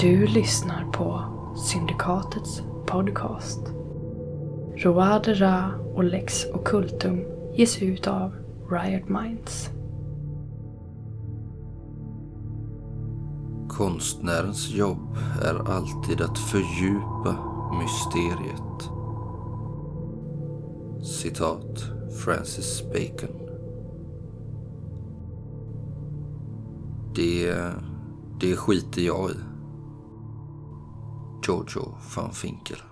Du lyssnar på Syndikatets podcast. Roade Ra och Lex Occultum ges ut av Riot Minds. Konstnärens jobb är alltid att fördjupa mysteriet. Citat Francis Bacon. Det, det skiter jag i. Jojo van Finkel.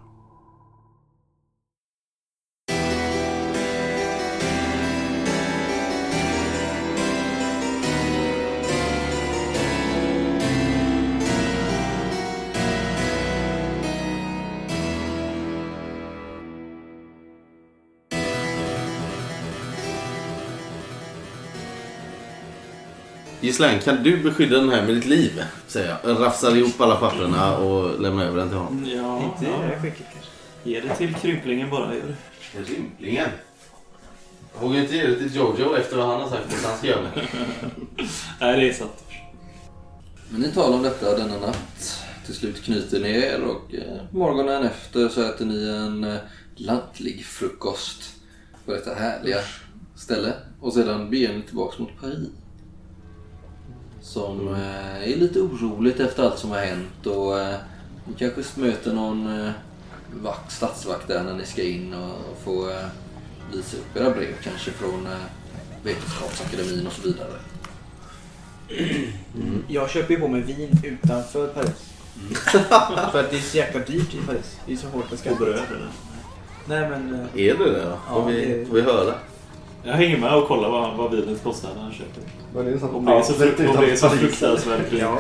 Gisslan, kan du beskydda den här med ditt liv? Säger jag. Rafsar ihop alla papperna och lämnar över den till honom. Ja, Inte i det här skicket kanske. Ge det till krymplingen bara. Gör det. Rymplingen. Jag vågar inte ge det till Jojo efter vad han har sagt att han ska göra. Nej, det är sant. Men ni talar om detta denna natt. Till slut knyter ni er och eh, morgonen efter så äter ni en eh, lantlig frukost på detta härliga ställe. Och sedan beger ni tillbaks mot Paris. Som eh, är lite oroligt efter allt som har hänt och eh, ni kanske möter någon eh, vakt, stadsvakt där när ni ska in och, och få eh, visa upp era brev kanske från eh, Vetenskapsakademin och så vidare. Jag köper ju på mig vin utanför Paris. För att det är så jäkla dyrt i Paris. Det är så hårt Och beskattat. bröd eller? Nej men... eh, Är det det då? Får, Ja, vi, det- får vi höra? Jag hänger med och kollar vad, vad vinet kostar när han köper. Men det är Om det är så, frukt, om det är så Paris. fruktansvärt dyrt. Ja.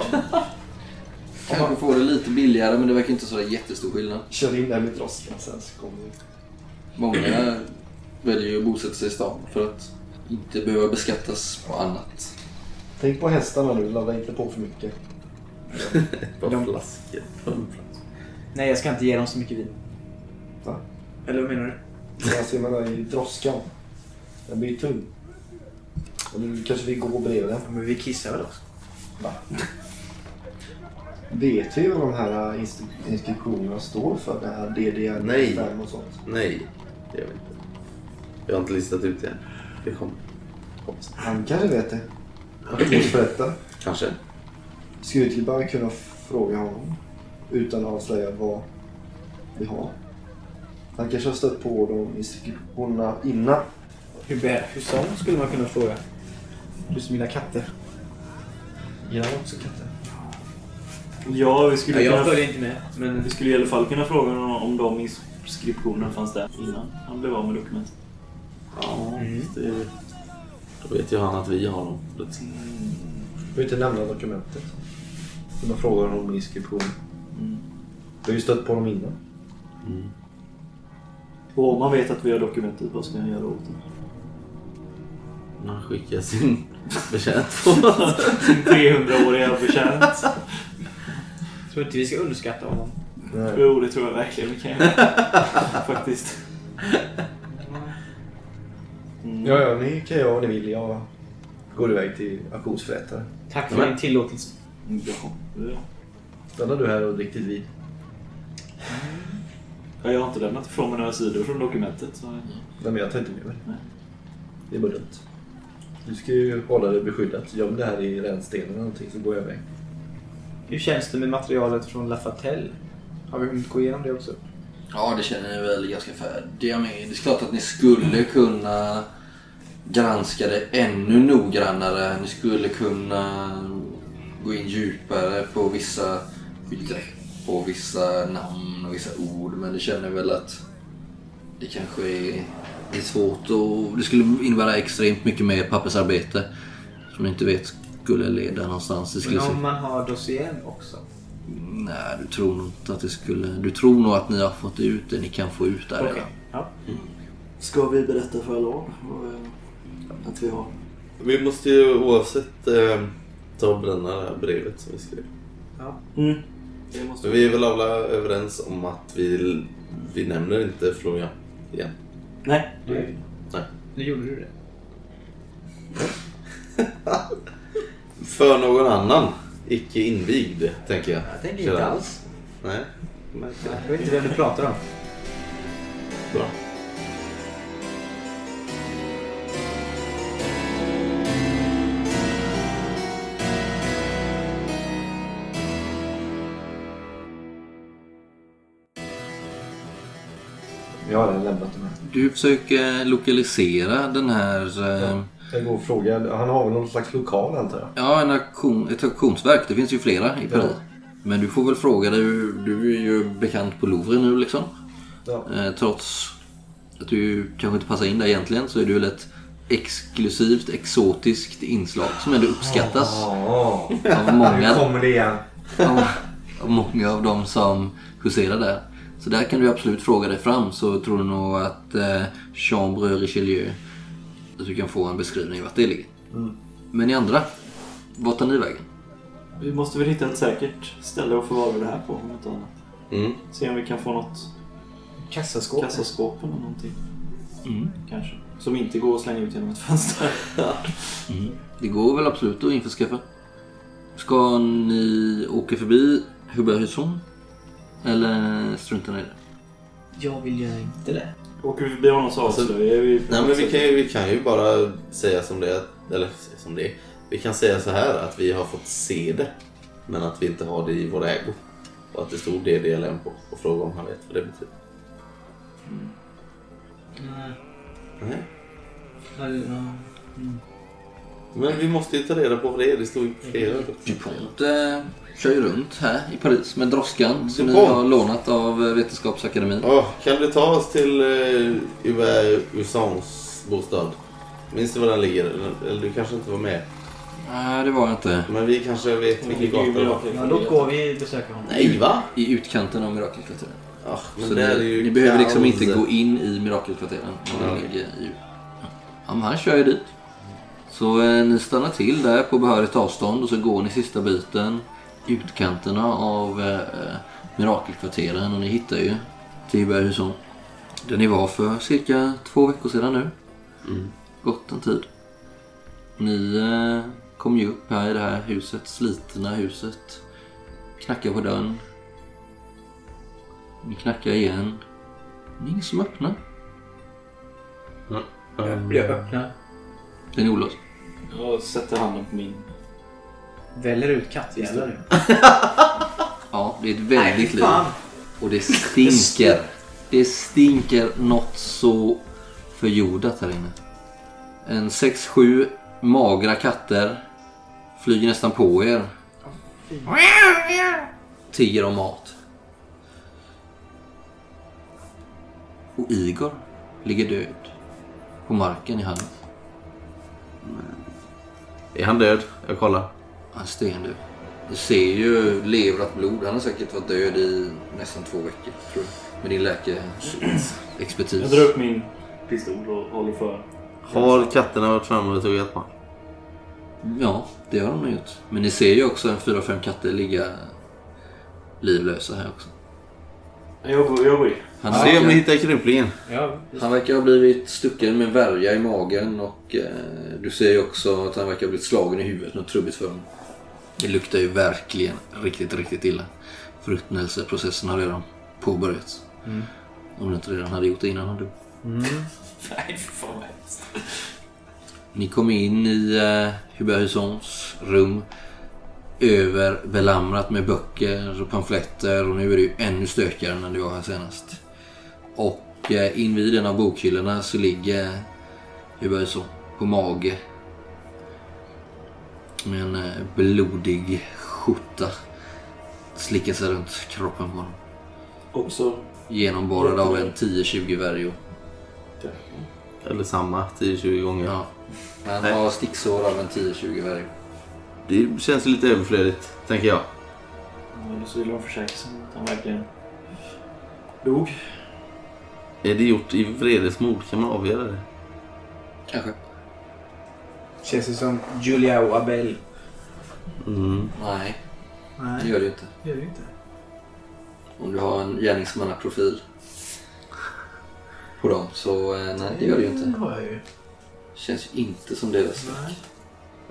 Kanske får det lite billigare men det verkar inte så jättestor skillnad. Kör in där med droskan sen så kommer vi. Många väljer ju att bosätta sig i stan för att inte behöva beskattas på annat. Tänk på hästarna nu, ladda inte på för mycket. Bara De- flaskor. Nej jag ska inte ge dem så mycket vin. Va? Eller vad menar du? Jag menar i droskan. Den blir tung. Och nu kanske vi går bredvid den. Men vi kissar väl också? Va? Vet vi vad de här inst- inskriptionerna står för? Det här DDR Nej. 5 och sånt. Nej, det gör vi inte. Jag har inte listat ut det än. Det kommer. Hoppas. Han kanske vet det. Auktionsförrättare. Kanske. Skulle vi inte bara kunna fråga honom utan att avslöja vad vi har? Han kanske har stött på de inskriptionerna innan. Hur, sån skulle man kunna fråga? Du som gillar katter. Gillar också katter? Ja, vi skulle, Ja, jag kunna, följer inte med. Men vi skulle i alla fall kunna fråga honom om de inskriptionerna fanns där innan han blev av med dokument. Ja, Mm. det, då vet ju han att vi har dem. Du vill inte nämna dokumentet. Så man frågar honom om inskription. Mm. Du har ju stött på dem innan. Mm. Och om man vet att vi har dokumentet, vad ska han göra åt det? Han skickar sin betjänt på Sin 300-åriga betjänt. tror inte vi ska underskatta honom. Nej. Jo, det tror jag verkligen vi kan göra. Faktiskt. Mm. Ja, ja, ni kan göra vad ni vill. Jag går iväg till auktionsförrättare. Tack för din tillåtelse. Ja. Stannar du här och dricker ditt vin? Ja, Jag har inte lämnat ifrån mig några sidor från dokumentet. Så... Nej, men jag tar inte med mig. Nej. Det är bara dumt. Du ska ju hålla dig beskyddat. Göm det här i rännstenen eller någonting så går jag iväg. Hur känns det med materialet från La Fatelle? Har vi hunnit gå igenom det också? Ja, det känner ni väl ganska färdiga med. Det är klart att ni skulle kunna granska det ännu noggrannare. Ni skulle kunna gå in djupare på vissa begrepp och vissa namn och vissa ord. Men det känner väl att det kanske är, är svårt och det skulle innebära extremt mycket mer pappersarbete som ni inte vet skulle leda någonstans. Det skulle Men se- om man har dossiern också? Nej, du tror nog inte att det skulle... Du tror nog att ni har fått ut det ni kan få ut där Okej. redan. Ja. Ska vi berätta för vad, eh, att vi har? Vi måste ju oavsett eh, ta och bränna det här brevet som vi skrev. ja. Mm. Det vi är väl alla överens om att vi, vi nämner inte Florian igen. Nej. Nej. nu gjorde du det. För någon annan. icke invigd, tänker jag. Jag tänker inte alls. Nej. det. Jag vet inte vem du pratar om. Bra. Jag har Du försöker lokalisera den här... eh, Jag går och frågar. Han har väl någon slags lokal antar jag? Ja, en auktion, ett auktionsverk. Det finns ju flera i Paris. Ja. Men du får väl fråga dig. Du är ju bekant på Louvre nu liksom. Ja. Eh, trots att du kanske inte passar in där egentligen så är du väl ett exklusivt, exotiskt inslag som ändå uppskattas Ja, av många, kommer det igen. av, av många av dem som huserar där. Så där kan du absolut fråga dig fram så tror du nog att eh, Chambre Richelieu att du kan få en beskrivning vart det ligger. Men i andra, vart tar ni vägen? Vi måste väl hitta ett säkert ställe att förvara det här på om inte annat. Mm. Se om vi kan få något Kassaskåp. kassaskåp eller någonting. Mm. Kanske. Som inte går att slänga ut genom ett fönster. Det går väl absolut att införskaffa. Ska ni åka förbi Huberhuson? Eller struntar ni i det? Jag vill göra inte det. Åker vi förbi honom så Alltså, avslöjar vi... Nej men vi kan, ju, vi kan ju bara säga som det är. Eller säga som det är. Vi kan säga så här att vi har fått se det. Men att vi inte har det i vår ägo. Och att det stod DDLM på. Och fråga om han vet vad det betyder. Nej. Men vi måste ju ta reda på vad det är. Det står ju på flera. DuPont eh, kör ju runt här i Paris med droskan som ni har lånat av eh, Vetenskapsakademin. Åh, kan du ta oss till uh, Hubert Usans bostad? Minns du var den ligger? Eller- du kanske inte var med? Nej, det var jag inte. Men vi kanske vet vilken gata det var. Ja, då går vi och besöker honom. Nej va? I utkanten av Mirakelkvarteren. Ja, men Så det är ju ni behöver liksom inte gå in i Mirakelkvarteren. ligger i... Ja, men han kör ju dit. Så eh, ni stannar till där på behörigt avstånd och så går ni sista biten utkanterna av eh, Mirakelkvarteren och ni hittar ju Tibergsson. Där ni var för cirka två veckor sedan nu. Mm. Gott en tid. Ni eh, kom ju upp här i det här huset, slitna huset. Knackar på dörren. Ni knackar igen. Det är ingen som öppnar. Jag, jag öppnar. Den är olåst. Jag sätter handen på min... Väljer ut kattjävlar nu. Ja, det är ett väldigt liv. Och det stinker. Det stinker något så förjordat här inne. En sex, sju magra katter flyger nästan på er. Tigger om mat. Och Igor ligger död på marken i hallen. Är han död? Jag kollar. Han stendöd. Du ser ju leverat blod. Han har säkert varit död i nästan två veckor. Tror jag. Med din läkeexpertis. Jag drar upp min pistol och håller för. Har katterna varit framme och tuggat på honom? Ja, det har de gjort. Men ni ser ju också en fyra, fem katter ligga livlösa här också. Jag går, jag går in. Han, Se om ni hittar krymplingen. Ja, han verkar ha blivit stucken med värja i magen och eh, du ser ju också att han verkar ha blivit slagen i huvudet med trubbigt för honom. Det luktar ju verkligen riktigt, riktigt illa. Förruttnelseprocessen har redan påbörjats. Om det inte redan hade gjort det innan han dog. Nej, för fan. Ni kom in i eh, Hubert Husons rum. Överbelamrat med böcker och pamfletter och nu är det ju ännu stökigare än när du var här senast. Och eh, invid en av bokhyllorna så ligger Hubert Huson på mage. Med en eh, blodig skjorta. Slickar sig runt kroppen på honom. Också... Genomborrad av en 10-20 värjor. Eller samma 10-20 gånger. Ja. Han Nej. har sticksår av en 10-20 värjor. Det känns lite överflödigt, tänker jag. Eller så vill de försäkra sig att han verkligen dog. Är det gjort i vredesmod? Kan man avgöra det? Kanske. Känns det som Julia och Abel. Mm. Nej, det Nej, gör det ju inte. det gör det inte. Om du har en gärningsmannaprofil på dem så eh, nej, det gör det ju Det inte. har jag ju. Känns ju inte som deras Nej.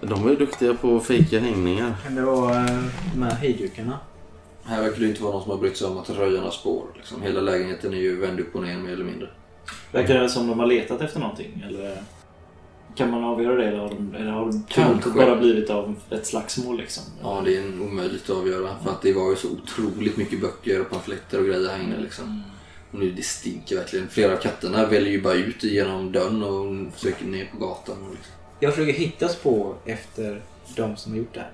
De är ju duktiga på att fejka hängningar. Kan det vara eh, de här hejdukarna? Här verkar det inte vara någon som har brytt sig om att röja några spår. Liksom. Hela lägenheten är ju vänd upp och ner mer eller mindre. Verkar det som de har letat efter någonting? Eller kan man avgöra det? Eller har, de, eller har tumultet Kanske. bara blivit av ett slagsmål liksom? Ja, det är en omöjligt att avgöra. För att det var ju så otroligt mycket böcker och pamfletter och grejer här inne liksom. Och nu det stinker verkligen. Flera av katterna väljer ju bara ut genom dörren och försöker ner på gatan. och Liksom. Jag försöker hitta spår efter de som har gjort det här.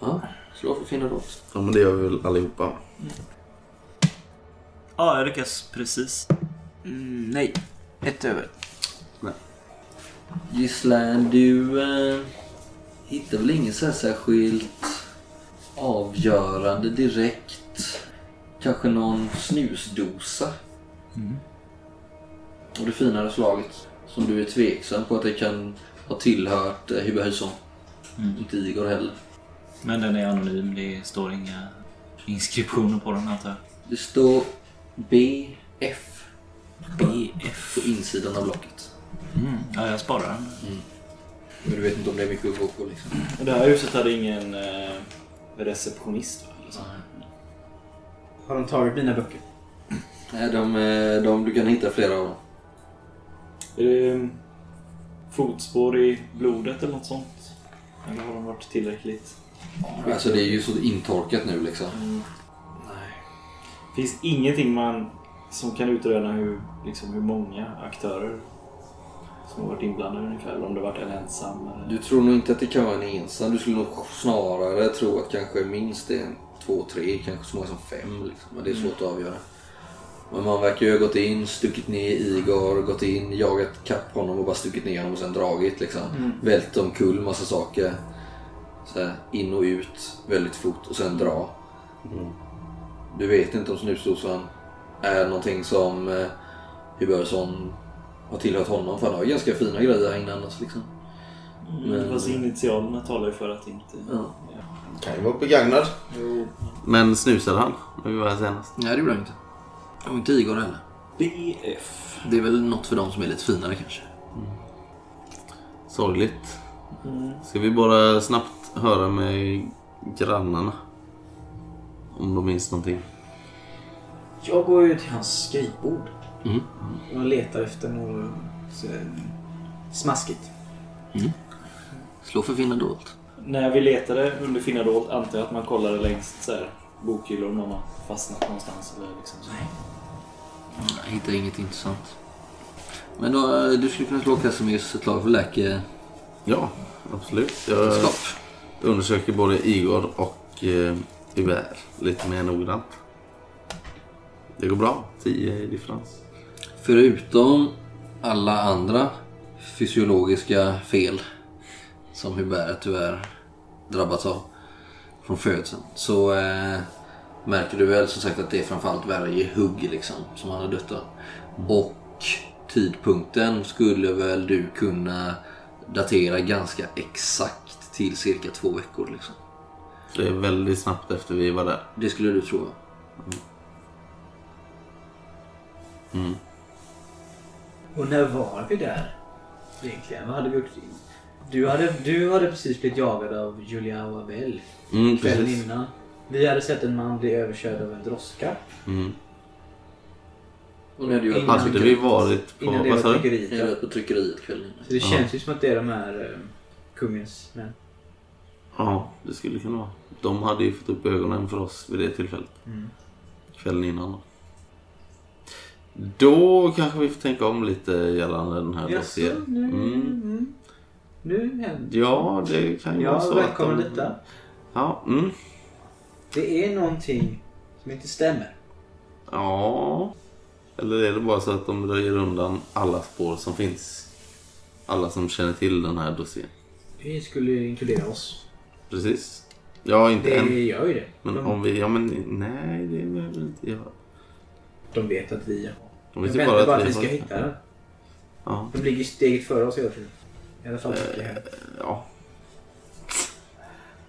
Ja, slå för att finna något. Ja, men det gör vi väl allihopa. Ja, jag lyckas precis. Mm, nej. Ett över. Gisslan, du eh, hittar väl inget så särskilt avgörande direkt. Kanske någon snusdosa. Och det finare slaget som du är tveksam på att det kan ha tillhört eh, Hubbe Husson. Inte Igor heller. Men den är anonym. Det står inga inskriptioner på den antar jag. Det står BF BF. på insidan av blocket. Mm. Ja, jag sparar den. Men du vet inte om det är mycket att gå på liksom. Och det här huset hade ingen eh, receptionist va? Eller så. Har de tagit mina böcker? Nej, de, eh, de, du kan hitta flera av dem. Är det eh, fotspår i blodet eller något sånt? Eller har de varit tillräckligt? Alltså det är ju så intorkat nu liksom. Nej. Finns ingenting man som kan utröna hur, liksom, hur många aktörer som har varit inblandade ungefär? Eller om det varit en ensam? Eller... Du tror nog inte att det kan vara en ensam. Du skulle nog snarare tro att kanske minst en, två, tre, kanske så många som fem. Liksom. Men det är svårt att avgöra. Men man verkar ju ha gått in, stuckit ner Igor, gått in, jagat kapp honom och bara stuckit ner honom och sen dragit liksom. Vält omkull massa saker. Så här, in och ut väldigt fort och sen dra. Du vet inte om snusdosan är någonting som eh, Hubörsson har tillhört honom. För han har ju ganska fina grejer här inne annars liksom. Mm, Fast initialerna talar ju för att inte... Ja. Kan ju vara begagnad. Jo. Men snusade han när vi var här senast? Nej det gjorde han inte. Och inte Igor heller. BF. Det är väl något för dem som är lite finare kanske. Sorgligt. Ska vi bara snabbt höra med grannarna? Om de minns någonting. Jag går ju till hans skrivbord. Mm. Och letar efter något så, smaskigt. Slå för finna dolt. När vi letade under finna dolt antar jag att man kollade längs så här, bokhyllor om någon har fastnat någonstans. Eller liksom så. Jag hittar inget intressant. Men då, eh, du skulle kunna slå Casimirs ett slag för läkekunskap. Ja, absolut. Jag undersöker både Igor och eh, lite mer noggrant. Det går bra. 10 i differens. Förutom alla andra fysiologiska fel som Hubert tyvärr drabbats av från födseln så eh, märker du väl som sagt att det är framförallt varje hugg liksom som han har dött av. Och tidpunkten skulle väl du kunna datera ganska exakt till cirka två veckor liksom. Det är väldigt snabbt efter vi var där. Det skulle du tro. Och när var vi där? Egentligen, vad hade vi gjort? Du hade, du hade precis blivit jagad av Julia Wabel Mm, kvällen precis. innan. Vi hade sett en man bli överkörd av en droska. Mm. Och ju varit Innan- på, Hade vi varit på... Innan det var du? tryckeriet. ni hade ja. varit på tryckeriet kvällen Så det känns ju som att det är de här eh, kungens män. Ja, det skulle kunna vara. De hade ju fått upp ögonen för oss vid det tillfället. Kvällen innan då. Då kanske vi får tänka om lite gällande den här Jaså, dossiern. nu, Mm. mm. nu händer Ja, det kan ju vara så välkommen att de... lite. Ja, mm. Det är någonting som inte stämmer. ja. Eller är det bara så att de röjer undan alla spår som finns? Alla som känner till den här dossiern. Vi skulle inkludera oss. Precis. Ja, inte Det än. gör ju det. Men de, om vi... Ja, men nej, det behöver vi inte göra. de vet att vi... De vet ju väntar bara att vi vi ska hitta den. Ja. De ligger steget före oss hela tiden. I alla fall jag. ja.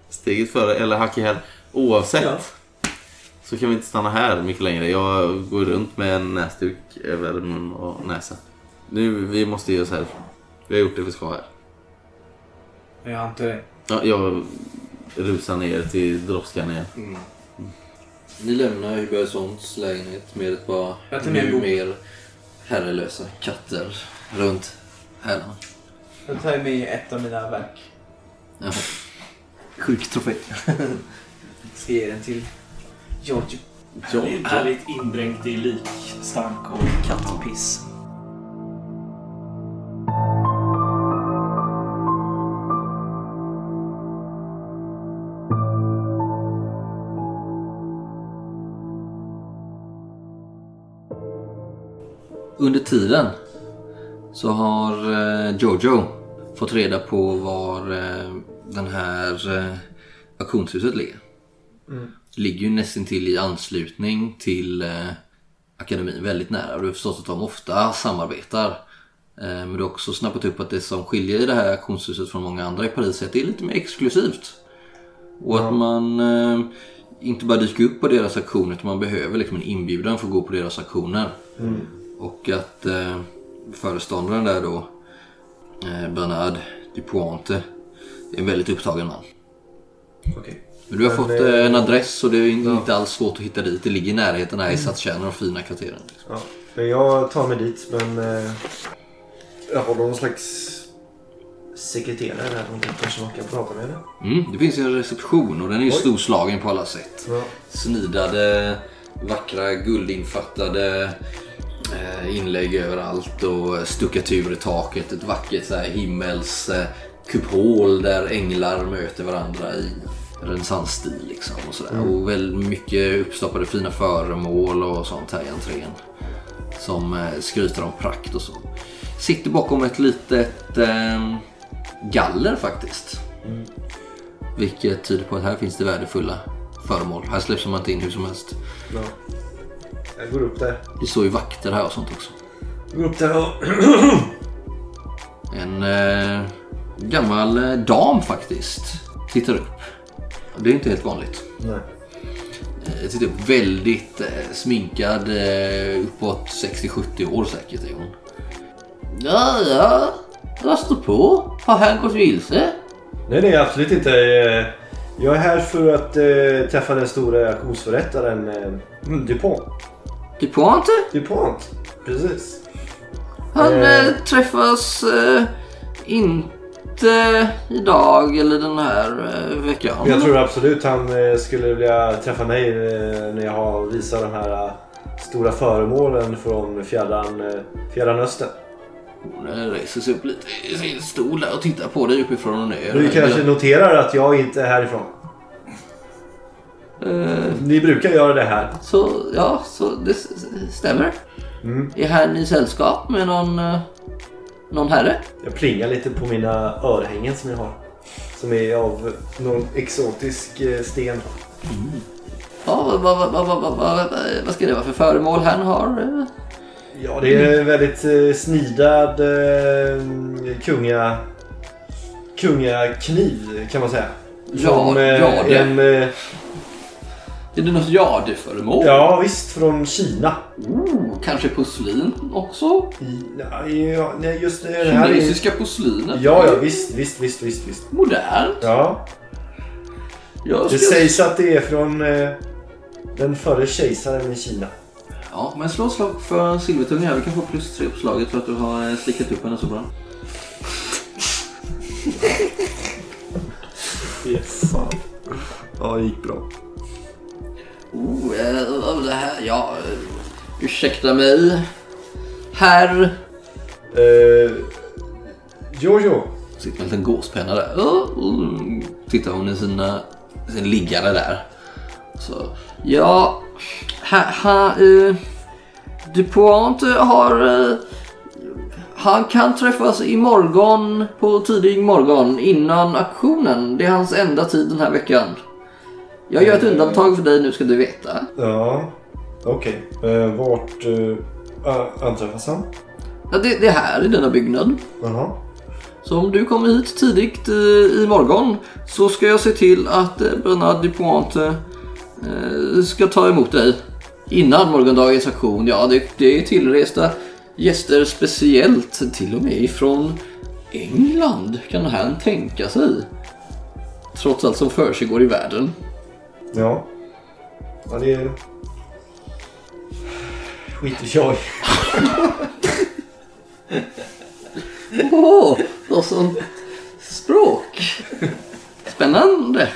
Steget före, eller hack i häl. Oavsett Ja. så kan vi inte stanna här mycket längre. Jag går runt med en näsduk över mun och näsa. Nu, vi måste ge oss härifrån. Vi har gjort det vi ska här. Jag antar det. Ja, jag rusar ner till droppskan igen. Ni lämnar Hubertssons lägenhet med ett par Jag tar med en nu mer herrelösa katter runt hälarna. Jag tar med ett av mina verk. Ja. Sjuk trofé. Ska ge den till Giorgio. Härligt, härligt indränkt i likstank och kattpiss. Under tiden så har eh, Jojo fått reda på var eh, den här eh, auktionshuset ligger. Det ligger ju nästan till i anslutning till akademin, väldigt nära. Du har förstått att de ofta samarbetar. Men du har också snappat upp att det som skiljer det här auktionshuset från många andra i Paris är att det är lite mer exklusivt. Och att man eh, inte bara dyker upp på deras auktioner utan man behöver liksom en inbjudan för att gå på deras auktioner. Och att eh, föreståndaren där då, eh, Bernard Dupointe, är en väldigt upptagen man. Okej. Men du har Men, fått eh, en eh, adress och det är inte alls svårt att hitta dit. Det ligger i närheten här i stadskärnan och fina kvarteren. Liksom. Ja. Jag tar mig dit men eh, jag har någon slags sekreterare där. Någon kanske man kan prata med? Mm, det finns en reception och den är ju storslagen på alla sätt. Ja. Snidade, vackra, guldinfattade eh, inlägg överallt och stuckatur i taket. Ett vackert så här, himmels eh, kupol där änglar möter varandra i renässansstil. Liksom, och, sådär. och väldigt mycket uppstoppade fina föremål och sånt här i entrén. Som eh, skryter om prakt och så. Sitter bakom ett litet eh, galler faktiskt. Vilket tyder på att här finns det värdefulla föremål. Här släpps man inte in hur som helst. Ja. Jag går upp där. Det står ju vakter här och sånt också. Jag går upp där och... En eh, gammal eh, dam faktiskt tittar upp. Det är inte helt vanligt. Nej. Eh, tittar upp väldigt eh, sminkad, eh, uppåt 60-70 år säkert är hon. Ja, ja, vad står på? Har han gått vilse? Nej, nej absolut inte. Eh, Jag är här för att eh, träffa den stora auktionsförrättaren eh, DuPont. DuPont? DuPont, precis. Han Eh. eh, träffas eh, inte idag eller den här eh, veckan. Jag tror absolut han eh, skulle vilja träffa mig eh, när jag har visat de här stora föremålen från fjärran, fjärran östern. Hon reser sig upp lite i sin stol och tittar på dig uppifrån och ner. Du kanske noterar att jag inte är härifrån. Eh, Ni brukar göra det här. så, ja, så det stämmer. Mm. Är han i sällskap med någon, eh, någon herre? Jag plingar lite på mina örhängen som jag har. Som är av någon exotisk eh, sten. Ja, vad, vad, vad, vad, vad, vad, vad ska det vara för föremål han har? Ja, det är en väldigt eh, snidad eh, kunga, kungakniv kan man säga. Ja, Från, eh, ja, det- en, eh, Är det något jadeföremål? ja visst, från Kina. Oh, kanske porslin också? Ja, nej, just det här är... Kinesiska porslinet? Ja, ja, visst, visst, visst, visst, visst. Modernt? Ja, Jag det ska... sägs att det är från eh, den förre kejsaren i Kina. Ja, men slå slag för silvertunga. Vi kan få plus tre på slaget för att du har eh, slickat upp henne så bra. Yes. Ja, det gick bra. Oh, eh, det här... Ja, eh, ursäkta mig. Herr... Eh, Jojo. Sitter med en liten gåspenna där. Mm. Tittar hon i sina, sin liggare där. Så, ja, ha, ha, eh, DuPont har... Eh, han kan träffas imorgon på tidig morgon innan auktionen. Det är hans enda tid den här veckan. Jag gör ett undantag för dig nu ska du veta. Ja, okej. Eh, vart eh, anträffas han? Ja, det, det är här i denna byggnad. Jaha. Så om du kommer hit tidigt eh, imorgon så ska jag se till att eh, Bernard Dupont eh, eh, ska ta emot dig innan morgondagens aktion. Ja, det, det är tillresta gäster speciellt till och med ifrån England kan han tänka sig. Trots allt som för sig går i världen. Ja. Ja, det är... Skit i tjoj. Åh, oh, sånt språk. Spännande.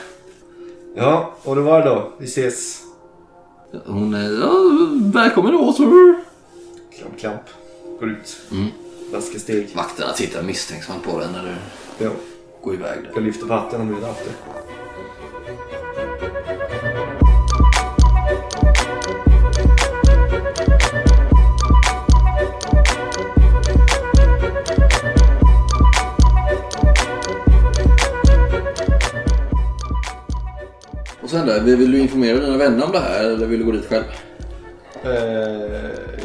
Ja, och det var det då. Vi ses. Hon är... Ja, välkommen åter. Klamp, klamp. Går ut. Mm. Raska steg. Vakterna tittar misstänksamt på dig när du Ja. går iväg där. Jag lyfter på hatten om vi hade haft det. Och sen där, vill du informera dina vänner om det här eller vill du gå dit själv? Eh,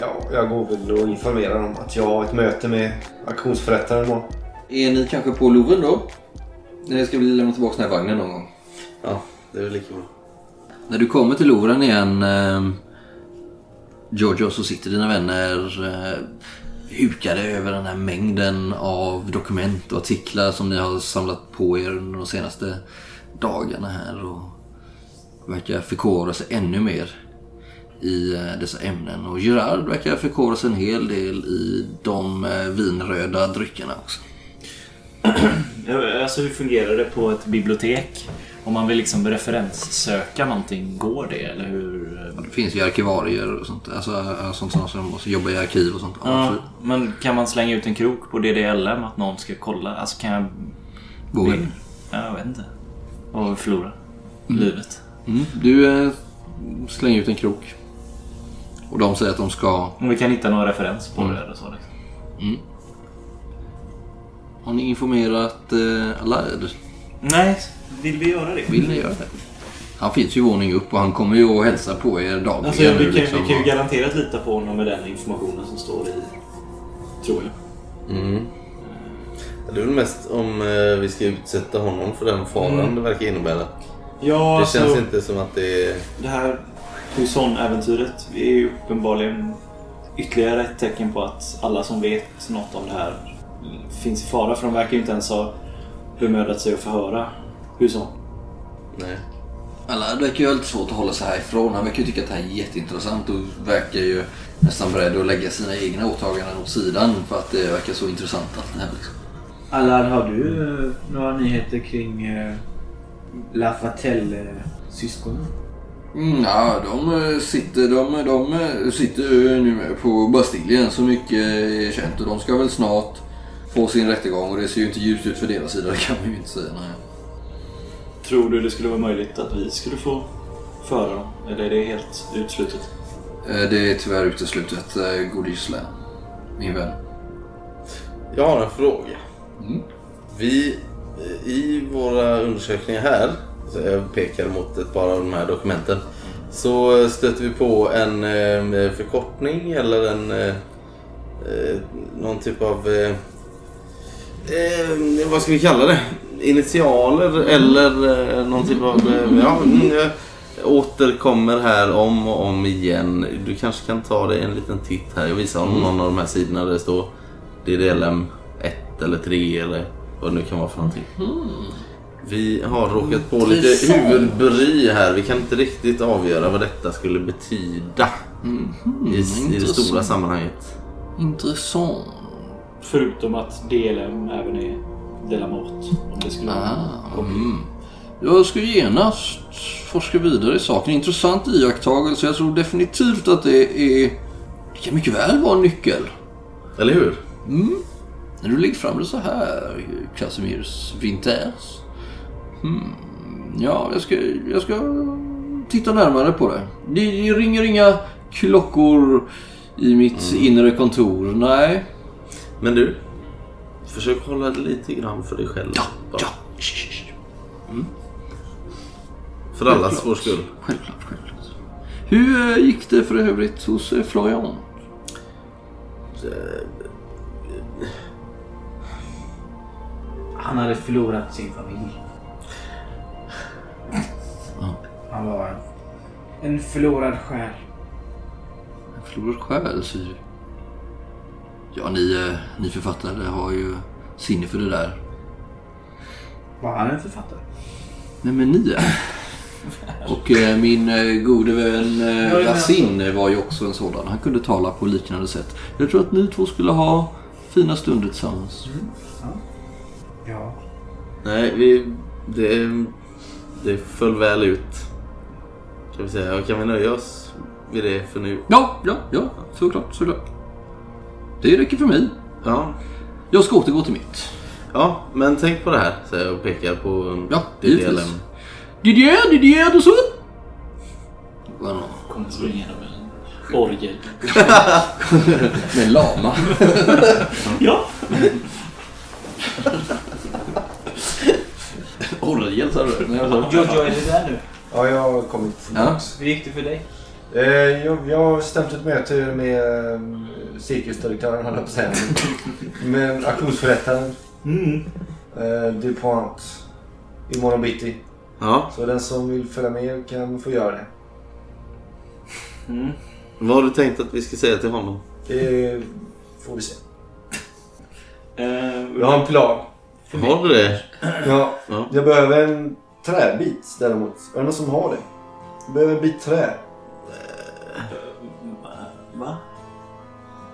ja, jag går väl och informerar om att jag har ett möte med auktionsförrättaren imorgon. Är ni kanske på Louvren då? Eller ska vi lämna tillbaka den här vagnen någon gång? Ja, det är väl lika bra. När du kommer till Louvren igen, eh, Giorgio, så sitter dina vänner eh, hukade över den här mängden av dokument och artiklar som ni har samlat på er under de senaste dagarna här och verkar förkovra sig ännu mer i eh, dessa ämnen. Och Gerard verkar förkovra sig en hel del i de eh, vinröda dryckerna också. Alltså hur fungerar det på ett bibliotek? Om man vill liksom referenssöka någonting, går det? Eller hur? Det finns ju arkivarier och sånt. Alltså eh, sånt som måste jobba i arkiv och sånt. Ja, men kan man slänga ut en krok på DDLM att någon ska kolla? Alltså kan jag... Vågar du? Ja, jag vet inte. Och förlora livet. Mm. Du eh, slänger ut en krok. Och de säger att de ska... Om vi kan hitta någon referens på det eller så. Liksom. Har ni informerat eh, alla? Eller Nej, vill vi göra det? Vill ni göra det? Han finns ju våning upp och han kommer ju att hälsa på er dagligen. Alltså, vi, nu, kan, liksom. vi kan ju garanterat lita på honom med den informationen som står i... Tror jag. Mm. Det är väl mest om eh, vi ska utsätta honom för den faran det verkar innebära. Ja, Det alltså, känns inte som att det är... det här Huson-äventyret är ju uppenbarligen ytterligare ett tecken på att alla som vet något om det här finns i fara. För de verkar ju inte ens ha bemödat sig att förhöra Huson. Nej. Alla verkar ju ha lite svårt att hålla sig härifrån. Han verkar ju tycka att det här är jätteintressant och verkar ju nästan beredd att lägga sina egna åtaganden åt sidan för att det verkar så intressant allt det här. Liksom. Allan, har du eh, några nyheter kring eh, Lafatelle-syskonen? Mm, ja, de eh, sitter, de, de eh, sitter ju nu med på Bastiljen så mycket är känt och de ska väl snart få sin rättegång och det ser ju inte ljust ut för deras sida, det kan man ju inte säga. Nej. Tror du det skulle vara möjligt att vi skulle få föra dem? Eller är det helt utslutet? Eh, Det är tyvärr uteslutet, god gisslan, min vän. Jag har en fråga. Mm. Vi i våra undersökningar här, så jag pekar mot ett par av de här dokumenten, så eh, stöter vi på en eh, förkortning eller en eh, någon typ av vad ska vi kalla det? Initialer eller någon typ av ja, mm, återkommer här om och om igen. Du kanske kan ta dig en liten titt här. Jag visar honom någon av de här sidorna där det står DDLM 1 eller 3 eller vad det nu kan vara för någonting. Vi har råkat på lite huvudbry här. Vi kan inte riktigt avgöra vad detta skulle betyda i, i det stora sammanhanget. Intressant. Förutom att DLM även är Delamort. Om det skulle vara Ah, mm. Jag ska genast forska vidare i saken. Intressant iakttagelse. Jag tror definitivt att det är... Det kan mycket väl vara en nyckel. Eller hur? När du lägger fram det så här, Casimirs Winters. Hmm. Ja, jag ska, jag ska titta närmare på det. Det ringer inga klockor i mitt inre kontor. Nej. Men du, försök hålla det lite grann för dig själv. Ja, bara. ja. Shh. För allas vår skull. Självklart, självklart. Hur eh, gick det för övrigt hos eh, Florian? Han hade förlorat sin familj. Han var en förlorad själ. En förlorad själ, säger du. Ja, ni, eh, ni författare har ju sinne för det där. Var han en författare? Nej men ni är. Och eh, min eh, gode vän eh, Ja, Racine var ju också en sådan. Han kunde tala på liknande sätt. Jag tror att ni två skulle ha fina stunder tillsammans. Ja. Nej, vi... Det, det föll väl ut. Kan vi säga. Kan vi nöja oss vid det för nu? Ja, ja, ja. Såklart, såklart. Det räcker för mig. Ja. Jag ska återgå till mitt. Ja, men tänk på det här, säger jag och pekar på Ja. Didier, Didier, du så? Kommer springande med en orgel. Med en lama. Ja! Orgel sa du? Jojo, är du där nu? Ja, jag har kommit Ja. tillbaks. Hur gick det för dig? Eh, jag, jag har stämt ett möte med eh, cirkusdirektören, höll jag på att säga. med auktionsförrättaren Mm. eh, DuPont imorgon bitti. Ja. Så den som vill följa med kan få göra det. Mm. Vad har du tänkt att vi ska säga till honom? Det får vi se. Eh, Jag har en plan. Har du det? Ja, Ja. jag behöver en träbit däremot. Är det någon som har det? Jag behöver en bit trä. Va?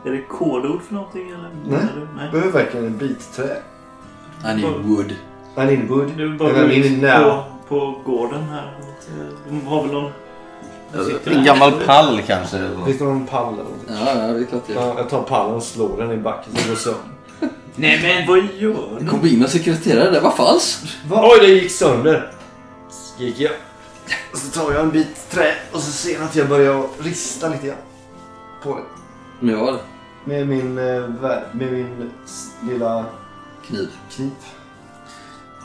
Är det kodord för någonting eller? Nej. Eller? Jag Nej. behöver verkligen en bit trä. I need wood. I need wood. Du bara And I gå need it in now. på, på gården här. De har väl någon... En gammal pall kanske? Finns det någon pall eller något? Ja, ja, det är klart det. Ja, jag tar pallen och slår den i backen så det går sönder. Nej men! Vad gör ni? Kom in och sekreterare, det var falskt. Oj, det gick sönder! Skrek jag. Och så tar jag en bit trä och så ser jag att jag börjar rista lite grann. På det. Men vad? Med min, eh, vär- med min s- lilla Kniv. kniv.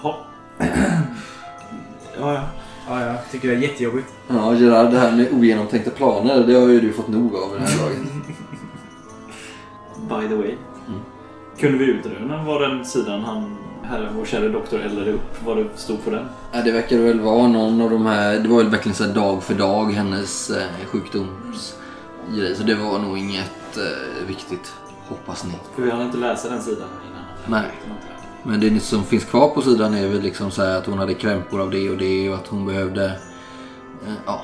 Ha. ja, ja. Ja, jag tycker det är jättejobbigt. Ja, Gerard, det här med ogenomtänkta planer, det har ju du fått nog av i den här dagen. By the way. Kunde vi utröna vad den sidan han, här, vår kära doktor eldade upp, vad det stod på den? Ja, det verkar väl vara någon av de här, det var väl verkligen så dag för dag hennes eh, sjukdomsgrej. Så det var nog inget eh, viktigt, hoppas ni. För vi hann inte läsa den sidan innan. Nej. Men det som finns kvar på sidan är väl liksom så att hon hade krämpor av det och det och att hon behövde eh, ja,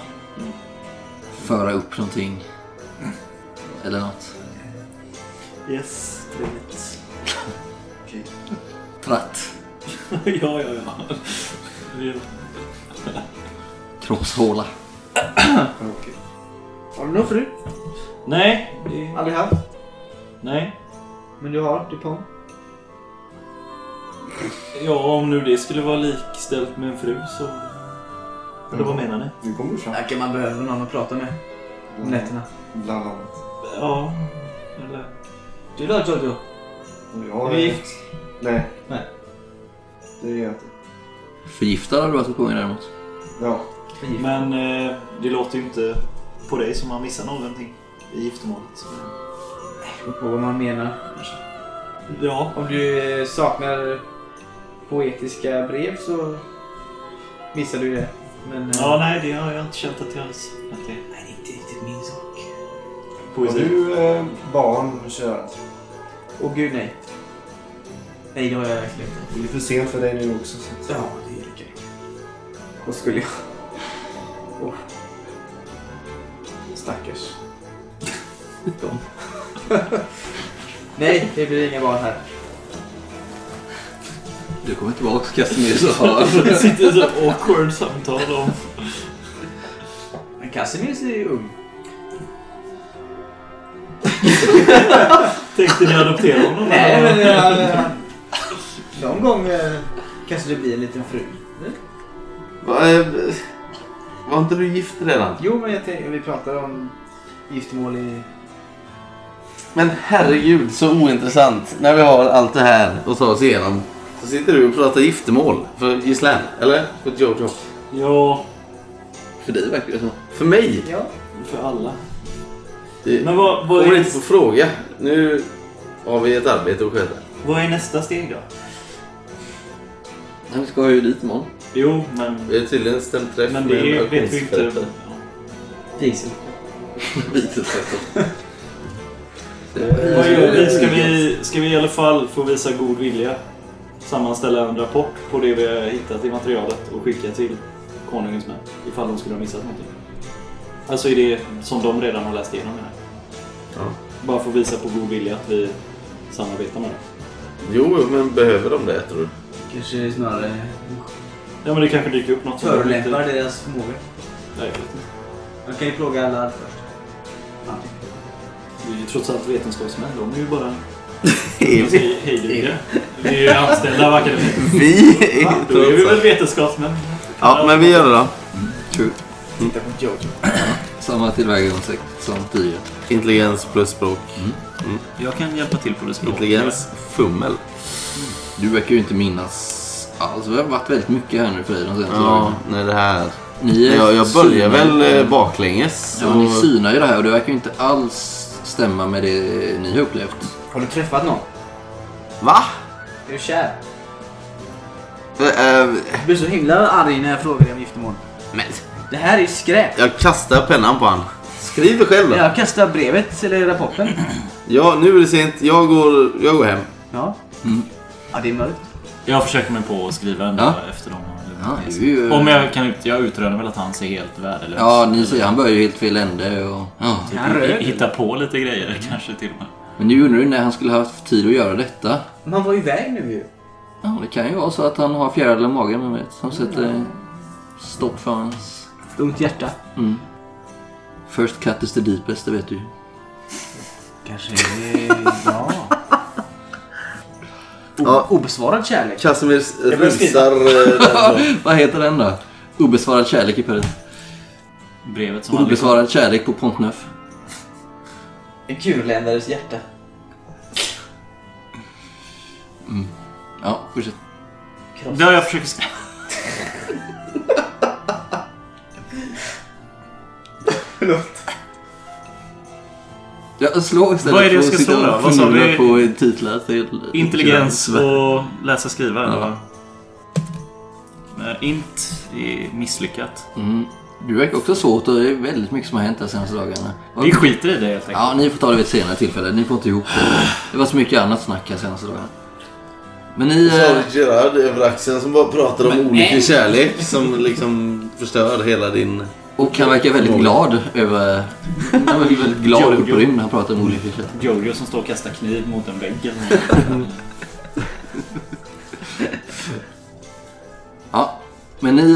föra upp någonting. Eller något. Yes, trevligt. Tratt. ja, ja, ja. Kroppshåla. Har du någon fru? Nej, det... Aldrig haft? Nej. Men du har Dupont? Ja, om nu det skulle vara likställt med en fru så... Eller vad menar ni? Nu kommer du fram. Där kan man behöva någon att prata med. Om nätterna. Bland annat. Ja, eller... Du då Är du gift? Nej. Nej. Det är jag inte. Förgiftad har du varit ett gånger däremot. Ja. Men eh, det låter ju inte på dig som man missar någonting i giftermålet. Så... Beror på vad man menar. Ja, Om du eh, saknar poetiska brev så missar du det. Men... eh, ja nej det har jag inte känt att jag har att det Nej, det är inte riktigt min sak. Har poesi. du eh, barn, Gerard? Åh gud nej. Nej, det har jag verkligen inte. Det är för sent för dig nu också. Så. Ja, det är okej. Vad skulle jag... Åh. Stackars. De. Nej, det blir inga barn här. Du kommer tillbaka Casimir så. Det sitter så awkward samtal om... Men Casimir är ju ung. Tänkte ni adoptera honom? Nej, eller? men han... han- Någon gång eh, kanske det blir en liten fru. Va, eh, var inte du gift redan? Jo, men jag tänkte, vi pratar om giftermål i... Men herregud, så ointressant. När vi har allt det här att ta oss igenom. Så sitter du och pratar giftermål för Gislaine, eller? För Jojo. Ja, För dig verkar det så. För mig? Ja. för alla. Det Men vad, vad, är, inte få fråga. Nu har vi ett arbete att sköta. vad är nästa steg då? Han ska ju dit imorgon. Jo, men... Vi har tydligen ställt träff Men med det en vet vi inte. auktionsförrättare. Diesel. Vitesrätten. Vad gör vi? Ska, vi? ska vi i alla fall få visa god vilja? Sammanställa en rapport på det vi har hittat i materialet och skicka till konungens män. Ifall de skulle ha missat någonting. Alltså i det som de redan har läst igenom. Här. Ja. Bara att visa på god vilja att vi samarbetar med dem. Jo, men behöver de det tror du? Kanske snarare Ja men det kanske dyker upp något som förolämpar inte- deras förmåga. Nej, jag vet inte. Man kan ju plåga alla först. Vi är ju trots allt vetenskapsmän. De är ju bara Är vi? är ju anställda av akademin. Vi är Då är vi väl vetenskapsmän. Ja, men vi gör det då. True. Titta på Jojo. Samma tillvägagångssätt som tidigare. Intelligens plus språk. Jag kan hjälpa till på det språket. Intelligens, fummel. Du verkar ju inte minnas alls. Vi har varit väldigt mycket här nu för dig de senaste Ja, dagarna. nej det här. Ni är Jag, jag börjar synar- väl eh, baklänges. Ja, ni och- synar ju det här och det verkar ju inte alls stämma med det ni har upplevt. Har du träffat någon? Va? Är du kär? Eh, eh, Du blir så himla arg när jag frågar dig om giftermål. Men, Det här är skräp. jag kastar pennan på han. Skriv det själv då. Jag kastar brevet, eller rapporten. Ja, nu är det sent. Jag går, jag går hem. Ja. Mm. Ja, det är mörkt. Jag försöker mig på att skriva en Ja. efter dem. Ja, är ju- Om jag kan ut, jag utrönar väl att han ser helt värdelös. Ja, ni ser, han börjar ju helt fel ände och... Ja. Typ Han röd. Hitta på lite grejer kanske till och med. Men nu undrar du när han skulle ha haft tid att göra detta. Men han var iväg nu ju. Ja, det kan ju vara så att han har fjärilar i magen, man vet. Som sätter stopp för hans... Ungt hjärta. Mm. First cut is the deepest, det vet du ju. Kanske är... Ja. Ja. Obesvarad kärlek. Casimir skriva. rusar eh, den Vad heter den då? Obesvarad kärlek i Paris. Brevet som aldrig Obesvarad kärlek på Pont Neuf. En kurländares hjärta. Ja, fortsätt. Det har jag försökt skriva. Ja, slå istället Vad är det jag ska slå då? Vad sa vi? på titlar. Det är- Intelligens och läsa skriva. Ja. int är misslyckat. Mm. Du verkar också svårt och det är väldigt mycket som har hänt de senaste dagarna. Vi skiter i det helt enkelt. Ja, ni får ta det vid ett senare tillfälle. Ni får inte ihop det. Det var så mycket annat snack här senaste dagarna. Men ni... Så eh, Gerard över axeln som bara pratar om Men- olycklig kärlek som liksom förstör hela din... Och han verkar väldigt glad över... Han verkar väldigt glad och upprymd när han pratar om olycklig kärlek. Jojo som står och kastar kniv mot en vägg. Ja, men ni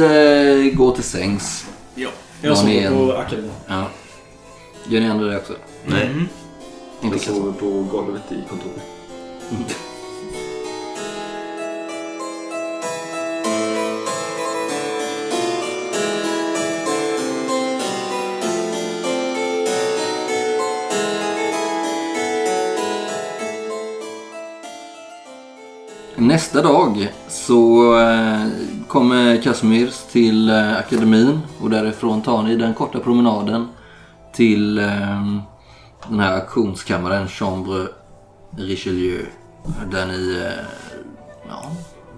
eh, går till sängs. Ja. Var Jag ni sover en- på akademin. Ja. Gör ni andra det också? Nej. Mm. Inte Jag sover på golvet i kontoret. Nästa dag så eh, kommer Casimirs till eh, akademin och därifrån tar ni den korta promenaden till eh, den här auktionskammaren Chambre Richelieu där ni ja,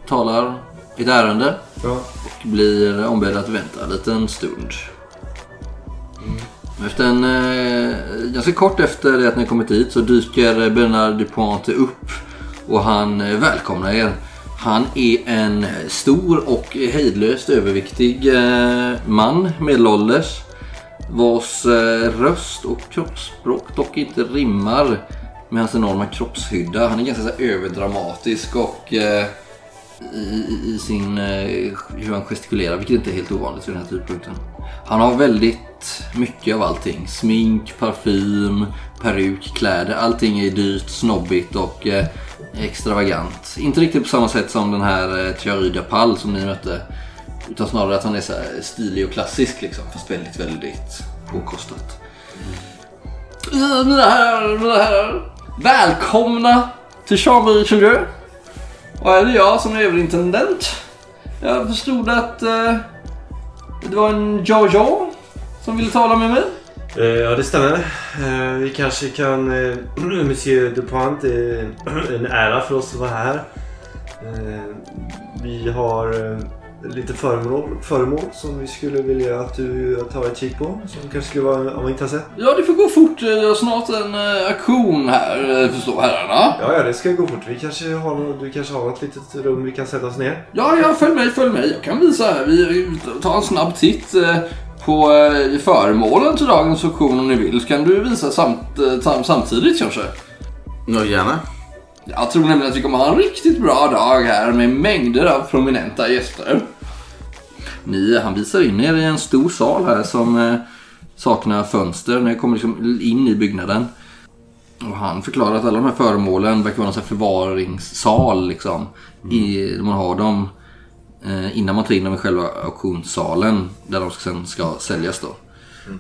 talar ett ärende Ja. och blir ombedda att vänta en liten stund. Efter en, ganska kort efter det att ni kommit dit så dyker Bernard Dupont upp och han eh, välkomnar er. Han är en stor och hejdlöst överviktig eh, man medelålders vars eh, röst och kroppsspråk dock inte rimmar med hans enorma kroppshydda. Han är ganska så överdramatisk och eh, i, i sin, eh, hur han gestikulerar, vilket inte är helt ovanligt vid den här tidpunkten. Han har väldigt mycket av allting. Smink, parfym, peruk, kläder. Allting är dyrt, snobbigt och eh, extravagant. Inte riktigt på samma sätt som den här eh, Thierry Dapal som ni mötte. Utan snarare att han är så här stilig och klassisk liksom. Fast väldigt, väldigt påkostat. Mm. Mina herrar, mina herrar. Välkomna till Chambre Chaudieu. Och här är det jag som är överintendent? Jag förstod att eh, det var en Jojo som ville tala med mig. Eh, ja, det stämmer. Eh, vi kanske kan... Eh, Monsieur Dupont, det är en ära för oss att vara här. Vi har lite föremål, föremål som vi skulle vilja att du tar ett kik på. Som kanske skulle vara av intresse. Ja, det får gå fort. Jag har snart en auktion här, förstår herrarna. Ja, ja, det ska gå fort. Vi kanske har, du kanske har ett litet rum vi kan sätta oss ner. Ja, ja, följ med, följ med. Jag kan visa här. Vi tar en snabb titt på eh, föremålen till dagens auktion om ni vill. Så kan du visa samt, eh, sam, samtidigt kanske. Ja, gärna. Jag tror nämligen att vi kommer ha en riktigt bra dag här med mängder av prominenta gäster. Ni, han visar in er i en stor sal här som eh, saknar fönster. Ni kommer liksom in i byggnaden. Och han förklarar att alla de här föremålen verkar vara en förvaringssal liksom. I, man har dem innan man tar in dem i själva auktionssalen där de sen ska säljas då.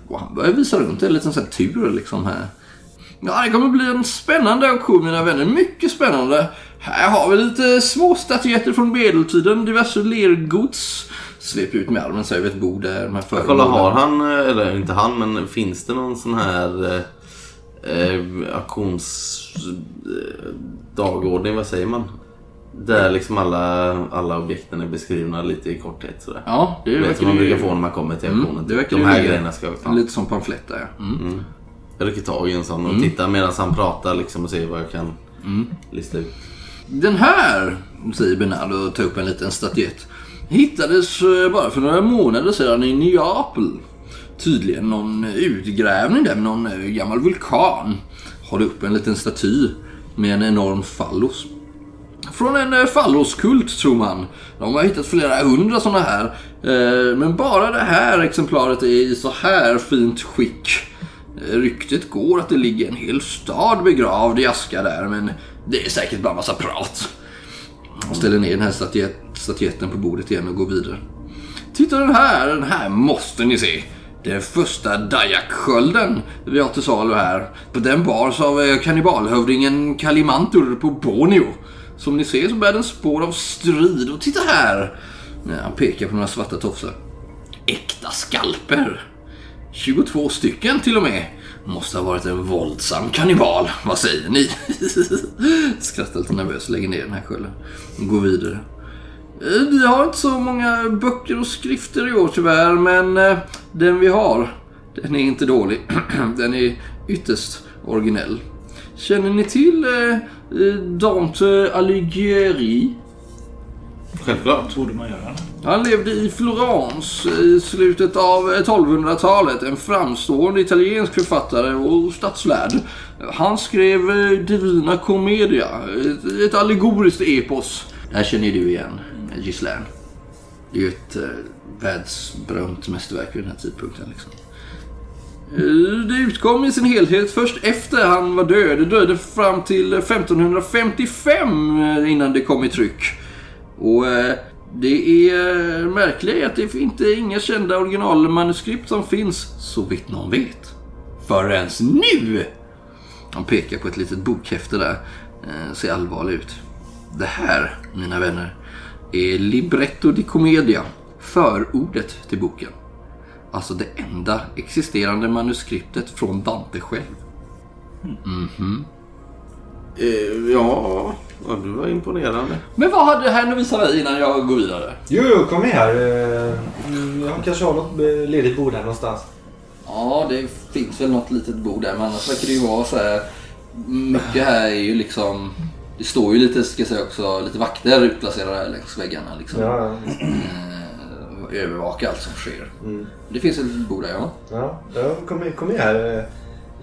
Och han börjar visa runt en liten sån här tur liksom här. Ja, det kommer bli en spännande auktion mina vänner. Mycket spännande. Här har vi lite små statyetter från medeltiden, diverse lergods. Svep ut med armen så över ett bord där de här Jag kollar, har han, eh, eller inte han, men finns det någon sån här eh, eh, auktionsdagordning, vad säger man? Där liksom alla, alla objekten är beskrivna lite i korthet sådär. Ja, det vet som man brukar få när man kommer till Mm, auktionen. verkar De här grejerna ska jag ta. Lite som pamflett där ja. Mm. Jag rycker tag i en sån och tittar medan han pratar liksom och ser vad jag kan lista ut. Den här, säger Bernardo och tar upp en liten statyett, hittades eh, bara för några månader sedan i Neapel. Tydligen någon utgrävning där med någon eh, gammal vulkan. Har upp en liten staty med en enorm fallos. Från en fallroskult, falloskult tror man. De har hittat flera hundra sådana här. Eh, men bara det här exemplaret är i så här fint skick. Eh, ryktet går att det ligger en hel stad begravd i aska där men det är säkert bara massa prat. Jag ställer ner den här statyetten på bordet igen och går vidare. Titta den här, den här måste ni se. Den första Dayak-skölden vi har till salu här. Den bars av kannibalhövdingen Kalimantur på Borneo. Som ni ser så bär den spår av strid. Och titta här! Han pekar på några svarta tofsar. Äkta skalper. 22 stycken till och med. Måste ha varit en våldsam kannibal. Vad säger ni? Skrattar lite nervöst och lägger ner den här skölden. Och går vidare. Eh, vi har inte så många böcker och skrifter i år tyvärr, men eh, den vi har, den är inte dålig. den är ytterst originell. Känner ni till eh, eh, Dante Alighieri? Självklart. Borde man göra. Han levde i Florens i slutet av 1200-talet. En framstående italiensk författare och stadslärd. Han skrev eh, Divina Commedia, ett, ett allegoriskt epos. Det här känner du igen, Gislaine. Det är ju ett eh, världsberömt mästerverk vid den här tidpunkten. Liksom. Eh, det utkom i sin helhet först efter han var död. Det dröjde fram till 1555 eh, innan det kom i tryck. Och eh, det är märkligt märkliga är att det inte är inga kända originalmanuskript som finns, så vitt någon vet. Förrän nu! Han pekar på ett litet bokhäfte där. Eh, ser allvarlig ut. Det här, mina vänner, är Libretto di Commedia. Förordet till boken. Alltså det enda existerande manuskriptet från Dante själv. Eh, ja, ja, du var imponerande. Men vad hade här nu visa mig innan jag går vidare? Jo, jo, kom med här. Eh, mm, Jag kanske har något eh, ledigt bord här någonstans. Ja, det finns väl något litet bord där, men annars verkar det ju vara så här. Mycket här är ju liksom... Det står ju lite, ska jag säga också, lite vakter utplacerade här längs väggarna liksom. Ja, ja. Eh, övervaka allt som sker. Mm. Det finns ett litet bord där, ja. Ja, ja kom, med, kom med här. Eh,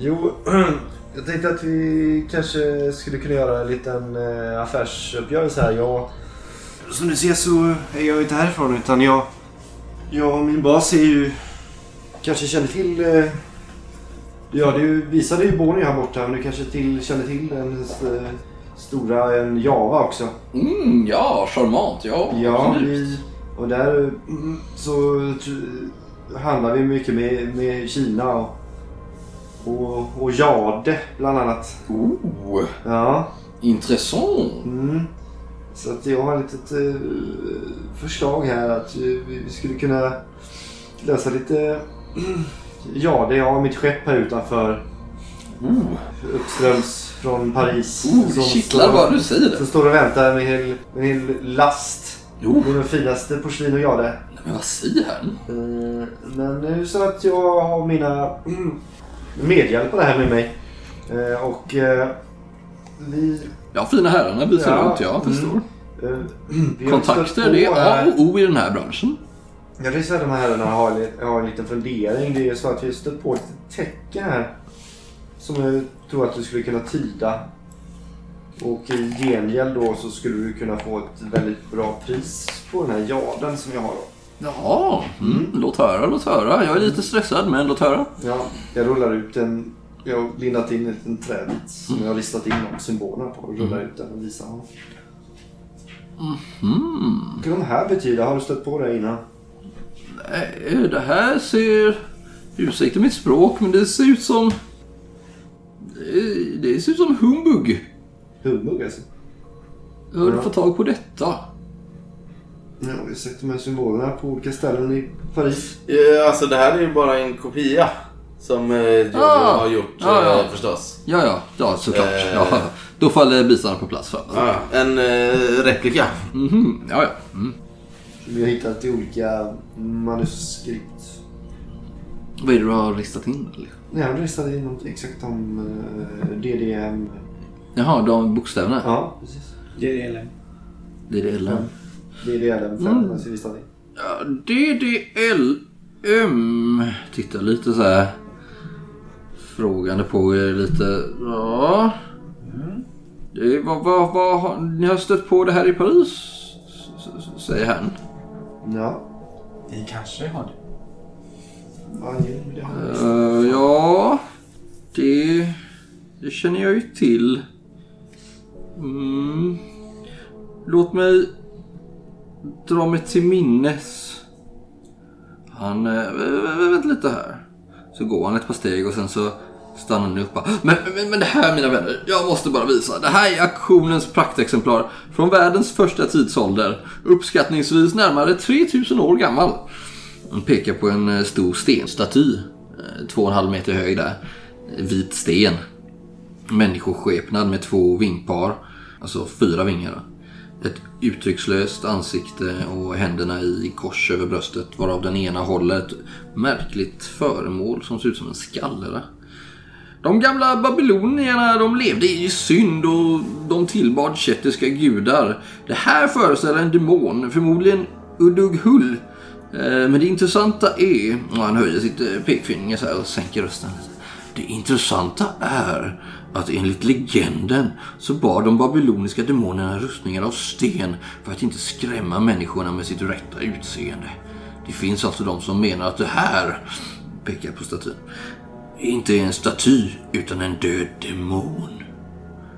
Jo, jag tänkte att vi kanske skulle kunna göra en liten eh, affärsuppgörelse här. Jag, som du ser så är jag inte härifrån utan jag, jag och min bas är ju... Kanske känner till... Eh, ja, du visade ju Borneo här borta men du kanske till, känner till den stora en Java också. Mm, ja, charmant. Ja, Ja, absolut. vi, och där mm, så handlar vi mycket med, med Kina och, och, och Jade bland annat. Oh, Ja. intressant. Mm. Så att jag har ett litet eh, förslag här att vi, vi skulle kunna lösa lite Jade. Jag har mitt skepp här utanför Oh, uppströms från Paris. oh som kittlar bara du säger det. Som står och väntar med en hel, med en hel last Jo, Det är den finaste porslin och jade. men vad säger han? Eh, Men nu så att jag har mina mm, medhjälpare här med mig. Eh, Och eh, vi... Ja, fina herrarna visar Ja, runt, jag förstår. eh, vi har stött Kontakter, det är A och O i den här branschen. Jag vill säga att de här herrarna har, har en liten fundering. Det är så att vi har stött på ett tecken här. Som jag tror att du skulle kunna tyda. Och i gengäld då så skulle du kunna få ett väldigt bra pris på den här jaden som jag har då. Ja, mm, låt höra, låt höra. Jag är lite stressad, men låt höra. Ja, jag rullar ut en... Jag har lindat in en liten träbit som jag har ristat in de symbolerna på. Och rullar ut den och visar honom. Mm. Vad kan de här betyda? Har du stött på det innan? Nej, det här ser... Ursäkta mitt språk, men det ser ut som... Det, det ser ut som humbug. Humbug alltså? Hur har du fått tag på detta? Ja, jag har sett de här symbolerna på olika ställen i Paris. Ja, alltså det här är ju bara en kopia. Som eh, Jojo Ah. har gjort Ja, ja. eh, förstås. Ja, ja, ja såklart. Eh. Ja, då faller bitarna på plats för mig. Ja, en eh, replika. Mhm, ja, ja. Mm. Vi har hittat i olika manuskript. Vad är det du har ristat in? Eller? Nej, jag ristade in något exakt om eh, DDM. Jaha, de bokstäverna? Ja, precis. Det är det. Det är det eller? DDLM 5 Mm. har jag ristat in. Ja, DDLM. Titta lite så här frågande på er lite. Ja. Det, vad, vad, vad, har- ni har stött på det här i Paris? Säger han. Ja. Vi kanske har det. Ja, det har jag. Eh, ja, det, det känner jag ju till. Mm. Låt mig dra mig till minnes. Han... Äh, vänta lite här. Så går han ett par steg och sen så stannar han upp. Men, men, men det här mina vänner, jag måste bara visa. Det här är auktionens praktexemplar från världens första tidsålder. Uppskattningsvis närmare 3000 år gammal. Han pekar på en eh, stor stenstaty. Eh, två och en halv meter hög där. Vit sten. Människoskepnad med två vingpar. Alltså fyra vingar. Ett uttryckslöst ansikte och händerna i kors över bröstet. Varav den ena håller ett märkligt föremål som ser ut som en skallra. De gamla babylonierna de levde i synd och de tillbad kettiska gudar. Det här föreställer en demon, förmodligen Udughull. Eh, men det intressanta är, och han höjer sitt pekfinger så här och sänker rösten. Det intressanta är att enligt legenden så bar de babyloniska demonerna rustningar av sten för att inte skrämma människorna med sitt rätta utseende. Det finns alltså de som menar att det här, pekar på statyn, inte är en staty utan en död demon.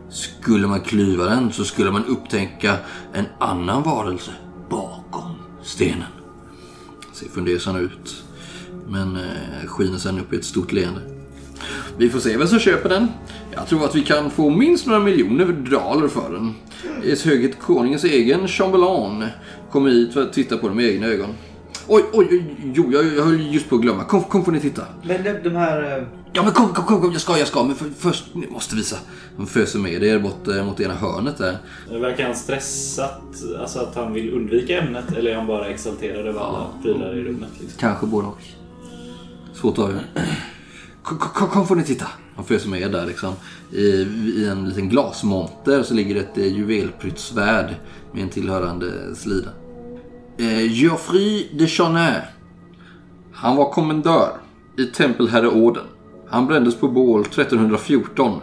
Skulle man klyva den så skulle man upptäcka en annan varelse bakom stenen. Ser fundersam ut. Men eh, skiner sen upp i ett stort leende. Vi får se vem som köper den. Jag tror att vi kan få minst några miljoner daler för den. Ers höghet konungens egen Chamberlain kommer hit för att titta på den med egna ögon. Oj, oj, oj, jo, jag, jag höll just på att glömma. Kom, kom får ni titta. Men de, de här... eh, Ja men kom, kom, kom, kom, jag ska, jag ska. Men för, först, ni måste visa. De föser med er bort eh, mot ena hörnet där. Verkar han stressat? Alltså att han vill undvika ämnet? Eller är han bara exalterad över alla prylar i rummet? Liksom? Kanske både och. Svårt att avgöra. Kom, kom, kom får ni titta. Han föser med er där liksom. I, I en liten glasmonter så ligger ett eh, juvelprytt svärd med en tillhörande slida. Eh, Geoffrey de Charnay. Han var kommendör i Tempelherreorden. Han brändes på bål 1314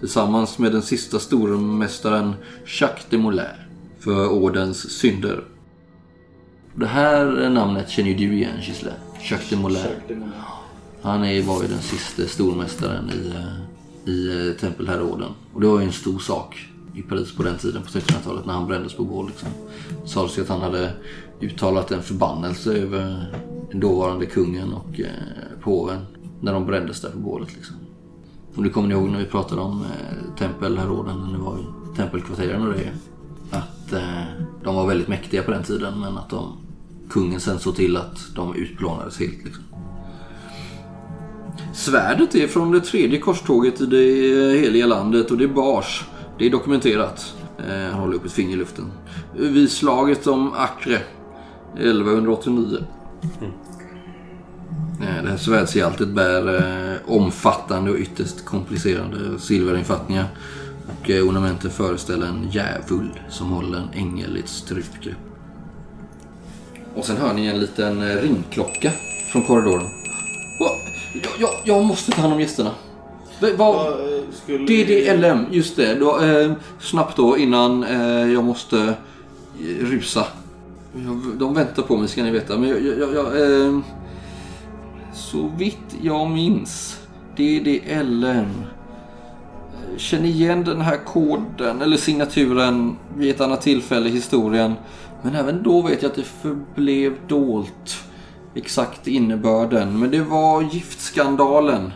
tillsammans med den sista stormästaren Jacques de Molay för ordens synder. Det här namnet känner ju du igen Gisle. Jacques de Molay. Han är, var ju den sista stormästaren i, eh, i eh, Tempelherreorden. Och det var ju en stor sak i Paris på den tiden, på 1600-talet, när han brändes på bål. Liksom. Det sades ju att han hade uttalat en förbannelse över den dåvarande kungen och eh, påven när de brändes där på bålet. Liksom. Och det kommer ni ihåg när vi pratade om eh, tempelherråden, när det var i tempelkvarteren och det. Att eh, de var väldigt mäktiga på den tiden, men att de, kungen sen såg till att de utplånades helt. Liksom. Svärdet är från det tredje korståget i det heliga landet och det bars. Det är dokumenterat. Eh, Han håller upp ett finger i luften. Vid slaget om Acre 1189. Eh, Det här svärdshjältet bär eh, omfattande och ytterst komplicerade silverinfattningar. Och eh, ornamentet föreställer en djävul som håller en ängel i ett strupgrepp. Och sen hör ni en liten eh, ringklocka från korridoren. Va? Jag, jag, jag måste ta hand om gästerna. Va- vad- Vad, eh, skulle... DDLM, just det. Då, eh, snabbt då innan eh, jag måste eh, rusa. De väntar på mig ska ni veta. Men jag, jag, eh, så vitt jag minns DDLM. Känner igen den här koden eller signaturen vid ett annat tillfälle i historien. Men även då vet jag att det förblev dolt exakt innebörden. Men det var giftskandalen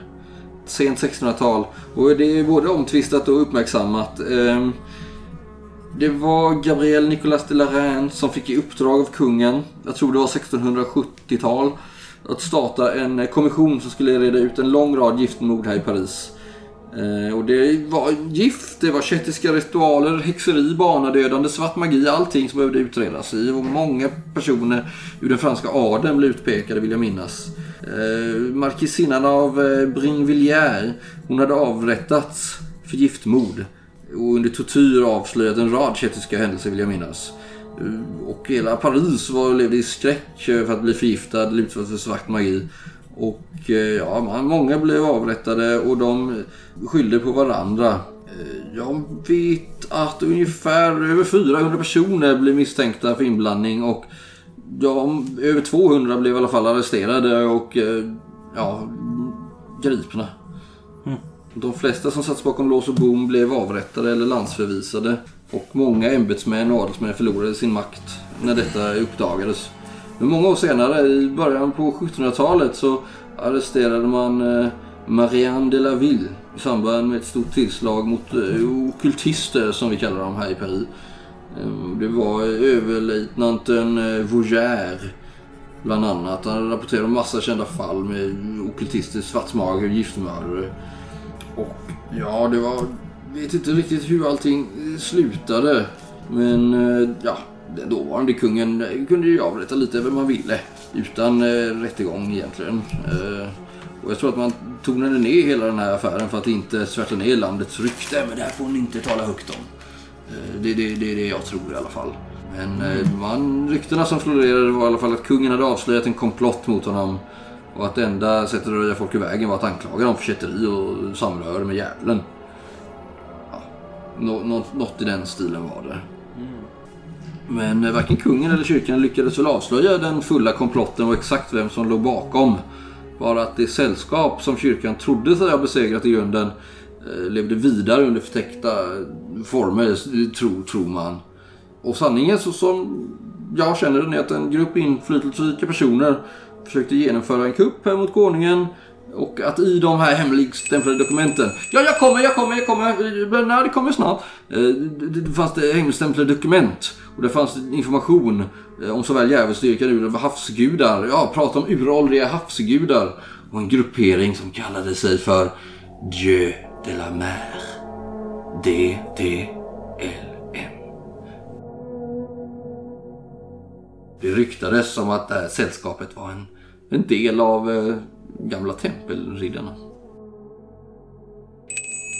sent 1600-tal. Och det är både omtvistat och uppmärksammat. Ehm, det var Gabriel Nicolas de la Reine som fick i uppdrag av kungen, jag tror det var 1670-tal, att starta en kommission som skulle reda ut en lång rad giftmord här i Paris. Eh, Och det var gift, det var kettiska ritualer, häxeri, barnadödande, svart magi, allting som behövde utredas i. Och många personer ur den franska adeln blev utpekade vill jag minnas. Eh, Markisinnan av eh, Brinvilliers, hon hade avrättats för giftmord. Och under tortyr avslöjat en rad kettiska händelser vill jag minnas. Eh, och hela Paris var, levde i skräck för att bli förgiftad, eller utsatt för svart magi. Och eh, ja, många blev avrättade och de skyllde på varandra. Eh, Jag vet att ungefär över 400 personer blev misstänkta för inblandning och ja, över 200 blev i alla fall arresterade och eh, ja, gripna. De flesta som satt bakom lås och bom blev avrättade eller landsförvisade. Och många ämbetsmän och adelsmän förlorade sin makt när detta uppdagades. Men många år senare, i början på 1700-talet, så arresterade man eh, Marianne de la Ville i samband med ett stort tillslag mot eh, ockultister som vi kallar dem här i Paris. Eh, det var överlöjtnanten eh, bland annat. Han rapporterade om massa kända fall med ockultister, svartsmager och giftmördare. Och ja, det var... Jag vet inte riktigt hur allting eh, slutade. Men ja, den dåvarande kungen kunde ju avrätta lite vem man ville. Utan eh, rättegång egentligen. Eh, och jag tror att man tonade ner hela den här affären för att inte svärta ner landets rykte. Men det här får ni inte tala högt om. Eh, Det, det, det är det jag tror i alla fall. Men eh, man, ryktena som florerade var i alla fall att kungen hade avslöjat en komplott mot honom. Och att det enda sättet att röja folk i vägen var att anklaga dem för kätteri och samröre med djävulen. Ja, något i den stilen var det. Men eh, varken kungen eller kyrkan lyckades väl avslöja den fulla komplotten och exakt vem som låg bakom. Bara att det sällskap som kyrkan trodde sig ha besegrat i grunden eh, levde vidare under förtäckta eh, former, tror, tror man. Och sanningen så som jag känner den är att en grupp inflytelserika personer försökte genomföra en kupp här mot konungen. Och att i de här hemligstämplade dokumenten. Ja, jag kommer, jag kommer, jag kommer. Men Nej, det kommer snart. Eh, det, det fanns det hemligstämplade dokument. Och det fanns information eh, om såväl djävulsdyrkan ur havsgudar. Ja, prata om uråldriga havsgudar. Och en gruppering som kallade sig för Dieu de la Mer. D-D-L-M. Det ryktades om att det här sällskapet var en, en del av eh, gamla tempelriddarna.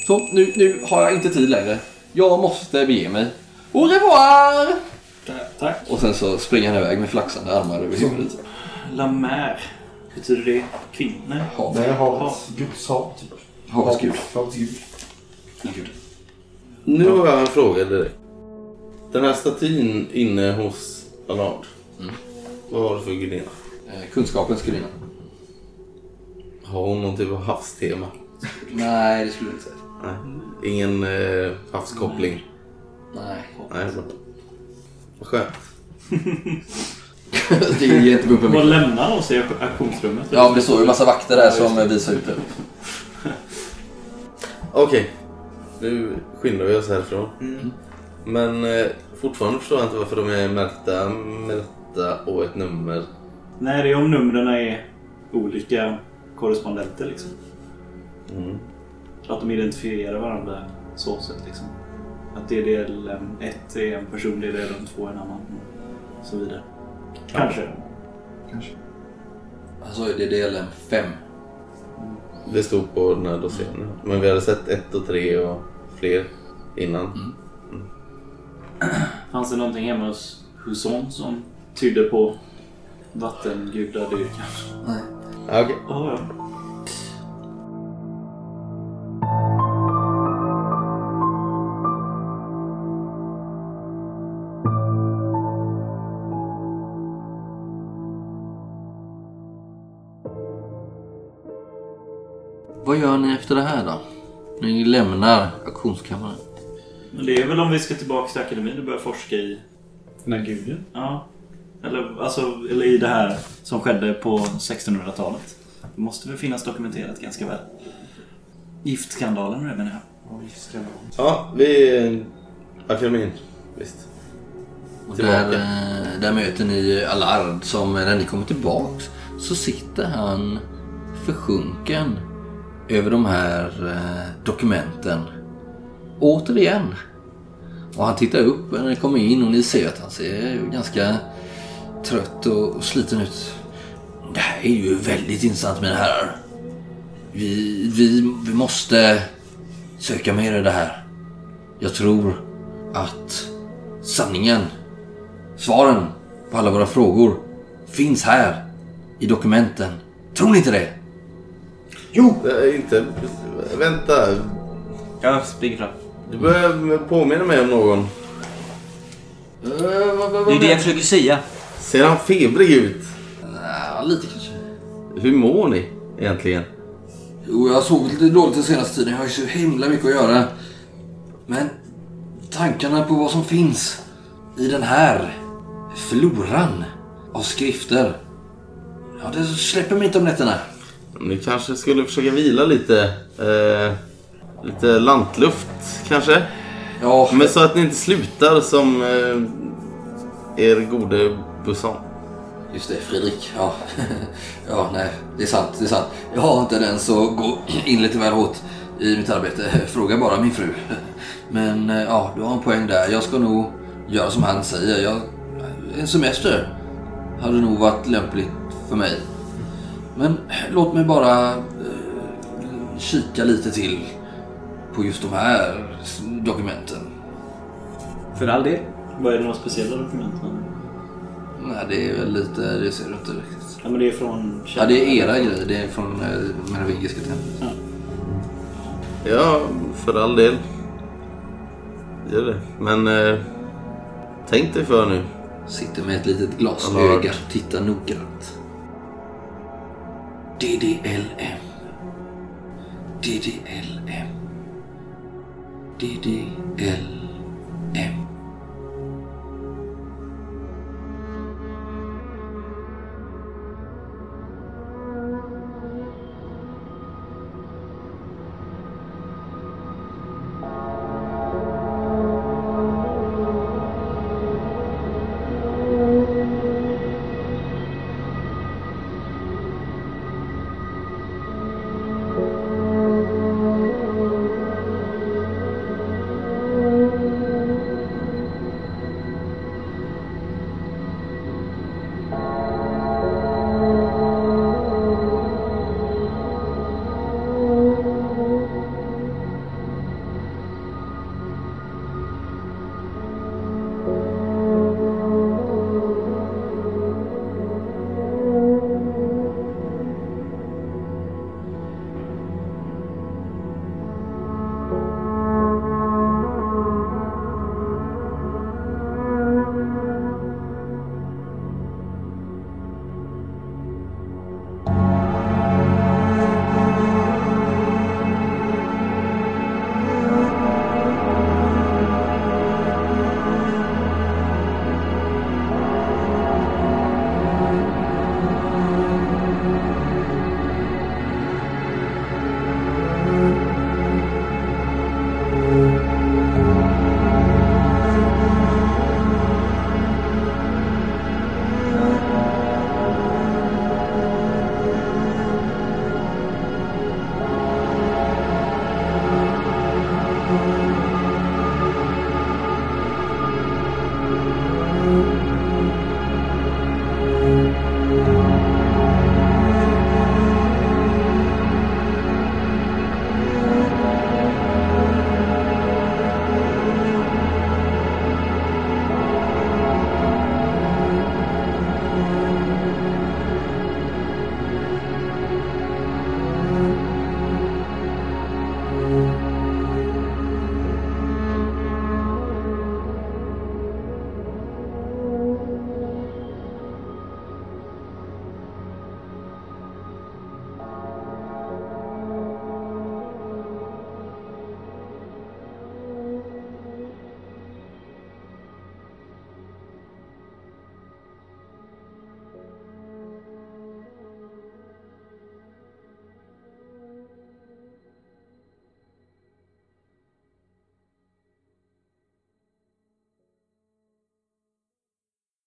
Så, nu, nu har jag inte tid längre. Jag måste bege mig. Au revoir! Tack. Och sen så springer han iväg med flaxande armar över huvudet. La mer. Betyder det kvinnor? Hav, Nej, havets guds hav typ. havets gud. Havets gud. Gud. Nu har jag en fråga direkt. Den här statyn inne hos Ballard. Vad har du för gudinna? Eh, kunskapens gudinna. Har hon någon typ av havstema? Nej, det skulle jag inte säga. Nej. Ingen eh, havskoppling? Nej. Nej, bra. Vad skönt. det är på Vad lämnar sig i auktionsrummet? Ja, men det står ju en massa vakter där som visar ut det. Okej. Nu skyndar vi oss härifrån. Men eh, fortfarande förstår jag inte varför de är märkta med detta och ett nummer. Nej, det är om numren är olika korrespondenter liksom. Mm. Att de identifierar varandra så sätt liksom. Att DDLM 1 är en person, DDLM 2 är en annan. Och så vidare. Kanske. Kanske. Alltså är det delen 5. Det stod på den här dossiern. Men vi hade sett ett och tre och fler innan. Fanns det någonting hemma hos Huson som tydde på vattengudadyrkan? Nej. Okej. Ja, ja. Vad gör ni efter det här då? Ni lämnar auktionskammaren. Men det är väl om vi ska tillbaka till akademin och börja forska i... Den här guden? Ja. Eller, alltså, eller i det här som skedde på 1600-talet. Det måste väl finnas dokumenterat ganska väl. Giftskandalen menar jag. Ja, vi... Akademin. Visst. Och där, eh, där möter ni Allard som när ni kommer tillbaks så sitter han försjunken över de här eh, dokumenten. Återigen. Och han tittar upp när ni kommer in och ni ser att han ser ganska trött och sliten ut. Det här är ju väldigt intressant mina herrar. Vi, vi, vi måste söka mer i det här. Jag tror att sanningen Svaren på alla våra frågor finns här i dokumenten. Tror ni inte det? Jo! Äh, inte... Vänta. Jag springer fram. Du börjar påminna mig om någon. Det är det jag försöker säga. Ser han febrig ut? Ja, lite kanske. Hur mår ni egentligen? Jo, jag har sovit lite dåligt den senaste tiden. Jag har ju så himla mycket att göra. Men tankarna på vad som finns i den här floran av skrifter. Ja, det släpper mig inte om nätterna. Ni kanske skulle försöka vila lite. Eh, lite lantluft kanske? Ja, Men så att ni inte slutar som eh, er gode Busson. Just det, Fredrik. Ja. ja, nej, det är sant. Det är sant. Jag har inte den så gå in lite väl hårt i mitt arbete. Fråga bara min fru. Men eh, ja, du har en poäng där. Jag ska nog göra som han säger. Jag, en semester hade nog varit lämpligt för mig. Men låt mig bara eh, kika lite till på just de här dokumenten. För all del. Vad är det några speciella dokument? Nej, det är väl lite, det ser du inte riktigt. Ja, men det är från... Ja, det är era grejer. Det är från eh, Merovingiska templet. Ja, för all del. Gör det. Men eh, tänk dig för nu. Sitter med ett litet glas Allard. öga. Tittar noggrant. DDLM. DDLM. DDLM.